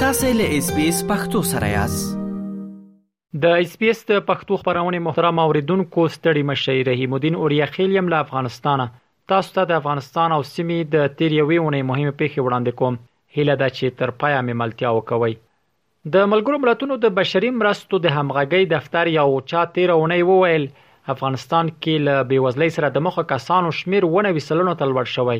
تاسو له اس بي اس پختو سره یاست د اس بي اس د پښتو خبرونه محترم اوریدونکو ستړي مشي رحیم الدین اوریا خیلیم له افغانستانه تاسو ته د افغانستان او سیمې د تیر یوې ونې مهمه پیښه وړاندې کوم هله دا چې تر پایا مې ملتیا وکوي د ملګرو ملتونو د بشري مرستو د همغږۍ دفتر یا اوچا تیر اونۍ وویل افغانستان کې له بیوزلۍ سره د مخ کسانو شمیر ونوي سلنو ته لوړ شوی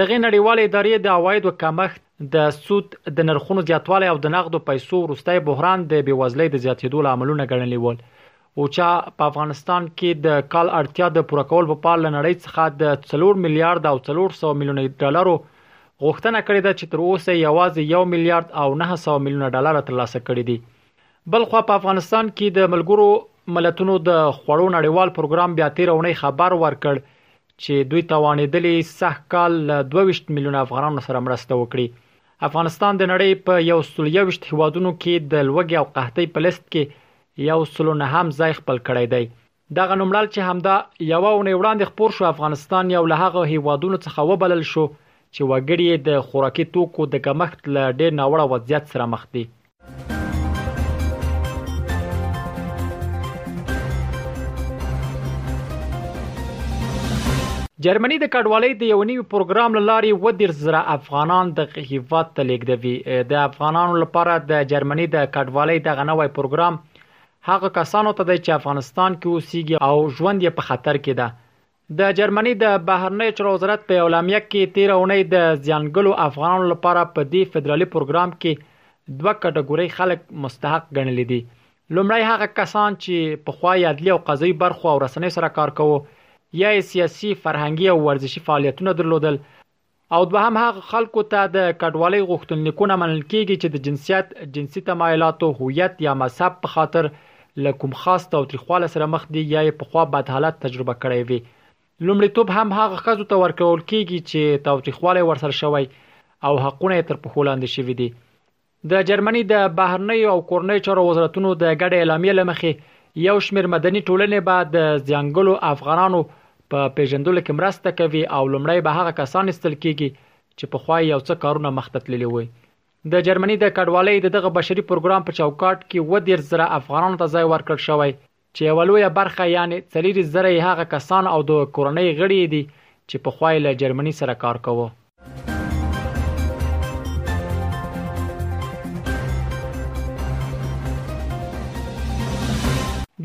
دغه نړیوال ادارې د عوایدو کمښت د سود د نرخونو زیاتوالی او د نقدو پیسو وروستی بحران د بیوزلۍ د زیاتېدو لاملونه ګڼلي ول اوچا په افغانستان کې د کال اړتیا د پوره کول په پار له نړۍ څخه د 4 میلیارډ او 400 میلیونه ډالرو غوښتنه کړې ده چې تر اوسه یوازې 1 میلیارډ او 900 میلیونه ډالر ترلاسه کړي دي بلخو په افغانستان کې د ملګرو ملتونو د خوړو نړیوال پروګرام بیا تیر اونۍ خبر ورکړ چې دوی توانېدلې سږ کال له 22 میلیونه افغانانو سره مرسته وکړي افغانستان د نړۍ په 121 هیوادونو کې د لوګي او قحطۍ په لیست کې یو سلو نهم ځای خپل کړی دی. دغه نوملړ چې همدا یوه اونۍ وړاندې خپور شو، افغانستان یو له هغو هېوادونو څخه وبلل شو چې وګړي یې د خوراکي توکو د کمښت له ډېر ناوړه وضعیت سره مخ دي. جرمني د کډوالۍ د یوه نوي پروګرام له لارې اووه دېرش زره افغانان د. هیواد ته لیږدوي د افغانانو لپاره د جرمني د کډوالۍ دغه نوی پروګرام هغه کسانو ته دی چې افغانستان کې اوسېږي او ژوند یې په خطر کې ده د جرمني د بهرنی چارو وزارت په اعلامیه کې تیر اونۍ د ځانګلو افغانانو لپاره په دې فدرالي پروګرام کې دوه کټګوري خلک مستحق ګڼل دي لومړی هغه کسان چې په خوا یادلی او قضایي برخو او رسنۍ سره کار کوي یا سیاسي فرهنګي او ورزشي فعالیتونه درلودل او دوهم هغه خلکو ته د کډوالۍ غوښتنلیکونه منل کیږي چې د جنسیت، جنسي تمایلاتو، هویت یا مذهب په خاطر له کوم خاص تاوتریخواله سره مخ دي یا یې پخوا بد حالت تجربه کړی وي. لومړیتوب هم هغه ښځو ته ورکول کیږي چې تاوتریخوالی ورسره شوی او حقونه یې تر پښو لاندې شوي دي. د جرمني د بهرنیو او کورنیو چارو وزارتونو د ګډې اعلامیې لمخې یو شمېر مدني ټولنې به د ځانګلو افغانانو په پیژندلو کې مرسته کوي او لومړی به هغه کسان استل کیږي چې په خوای یو څه کارونه مخته تللي وي د جرمني د کډوالۍ د دغه بشري پروګرام په چوکاټ کې و ډیر زره افغانانو ته ځای ورکړ شوی چې یوه لویه برخه یعنې څلیریس زره یې هغه کسان او د کورنۍ غړي یې دي چې پخوا یې له جرمني سره کار کاوه.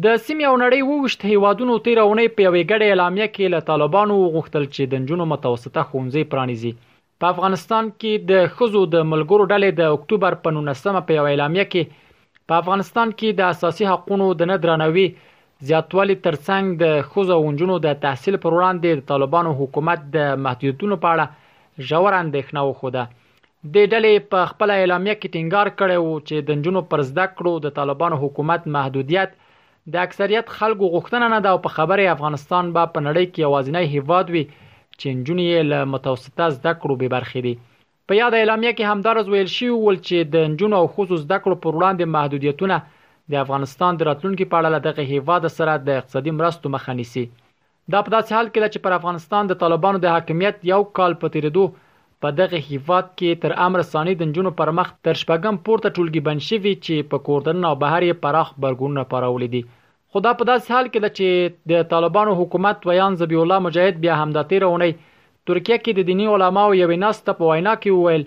د سیمې او نړۍ اوویشت هیوادونو تېره اونۍ په یوې ګډې اعلامیه کې له طالبانو وغوښتل چې د نجونو متوسطه ښوونځي پرانیزي په افغانستان کې د ښځو د ملګرو ډلې د اکتوبر په 19مه په یو اعلامیه کې په افغانستان کې د اساسي حقوقو د نه درناوي زیاتوالي ترڅنګ د ښځو او نجونو د تحصیل پر وړاندې د طالبانو حکومت د محدودیتونو په اړه ژور اندېښنه وښوده د ډلې په خپل اعلامیه کې ټینګار کړی وو چې د نجونو پر زده کړو د طالبانو حکومت محدودیت د اکثریت خلکو غوښتنه نه ده او په خبره یې افغانستان به په نړۍ کې یوازینی هیواد وي چې نجونې یې له متوسطه زده کړو بې برخې دي په یاد اعلامیه کې همدارز ویل شوی ول چې د نجونو او ښځو زده کړو پر وړاندې محدودیتونه د افغانستان د راتلونکي په اړه له دغه هیواد سره د اقتصادي مرستو مخه نیسي دا په داسې حال کې ده چې پر افغانستان د طالبانو د حاکمیت یو کال په تېرېدو په دغه هیواد کې تر امر ثاني د نجونو پر مخ تر شپږم پورته ټولګي بند شوي چې په کور دننه او بهر یې پراخ غبرګونونه پارولي دي. خو دا په داسې حال کې ده چې د طالبانو حکومت ویاند ذبیح الله مجاهد بیا همدا تېره اونۍ ترکیه کې د دیني علماوو یوې ناستې ته په وینا کې وویل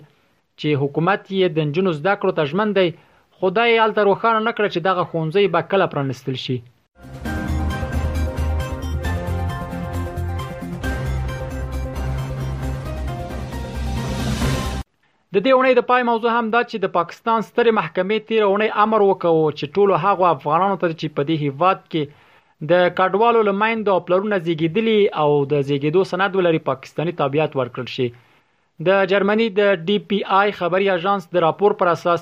چې حکومت یې د نجونو زده کړو ته ژمن دی، خو دا یې هلته روښانه نه کړه چې دغه ښوونځۍ به کله پرانیستل شي. د دې اونۍ د پای موضوع هم دا چې د پاکستان سترې محکمې تیر اونۍ امر وکاو چې ټولو هغو افغانانو ته چې په دې هیواد کې د کډوالو لمایند او پلرونه زیږیدلی او د زیږیدو سند ولري پاکستاني تابعیت ورکړل شي د جرمني د ډي پي آی خبري اژانس د راپور پر اساس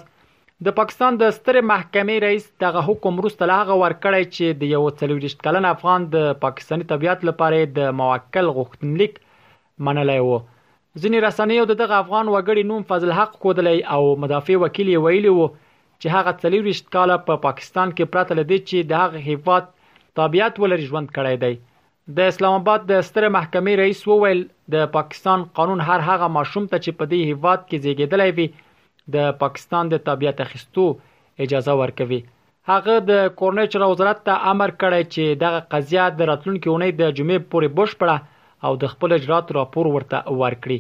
د پاکستان د ستر محکمې رئیس دغه حکم وروسته له هغه ورکړی چې د یو څلوریشت کلن افغان د پاکستاني طبیعت لپاره د موکل غوښتنلیک منلی وو ځینې رسنیو د دغه افغان وګړي نوم فضل حق خودلی او مدافع وکیل یې ویلی وو چې هغه 24 کاله په پاکستان کې پرته لدې چې د هغه هیواد تابعیت ولري ژوند کړی دی د اسلام آباد د ستر محکمې رئیس وویل د پاکستان قانون هر هغه ماشوم ته چې په دې هیواد کې زیږیدلی وي د پاکستان د تابعیت اخیستو اجازه ورکوي هغه د کورنۍ چارو وزارت ته امر کړی چې دغه قضیه د راتلونکي اونۍ د جمعې پورې بشپړه او د خپل اجرات راپور ورته ورکړي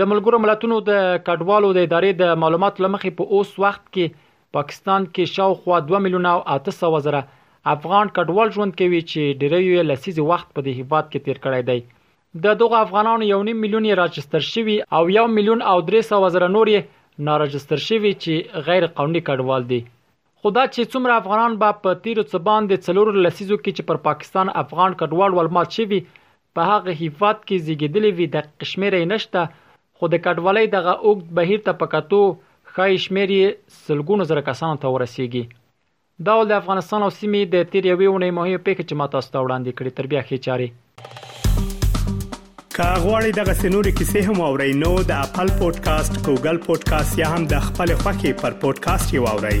د ملګرو ملتونو د کډوالو د ادارې د معلوماتو لمخې په اوس وخت کې پاکستان کې شاوخوا دوه میلیونه او اته سوه زره افغان کډوال ژوند کوي چې ډېری یې لسیزې وخت په دې هیواد کې تیر کړی دی. د دغو افغانانو یو نیم میلیون یې راجستر شوي او یو میلیون او درې سوه زره نور یې ناراجستر شوي چې غیر قانوني کډوال دي. خو دا چې څومره افغانان به په تیرو څه باندې څلورو لسیزو کې چې پر پاکستان افغان کډوال ولمات شوي په هغه هیواد کې زیږیدلي وي دقیق شمیر یې نشته خو د کډوالۍ دغه اوږد بهیر ته په کتو ښایي شمیر یې سلګونو زره کسانو ته ورسیږي. دا ول د افغانستان او سیمې د تیر یوې اونۍ مهمې پېښې چې ما تاسو ته وړاندې کړې تر بیا ښې چارې. که غواړئ دغه سنوري کیسې هم او رینو د خپل پودکاسټ ګوګل پودکاسټ یا هم د خپل خاكي پر پودکاسټ یو اورئ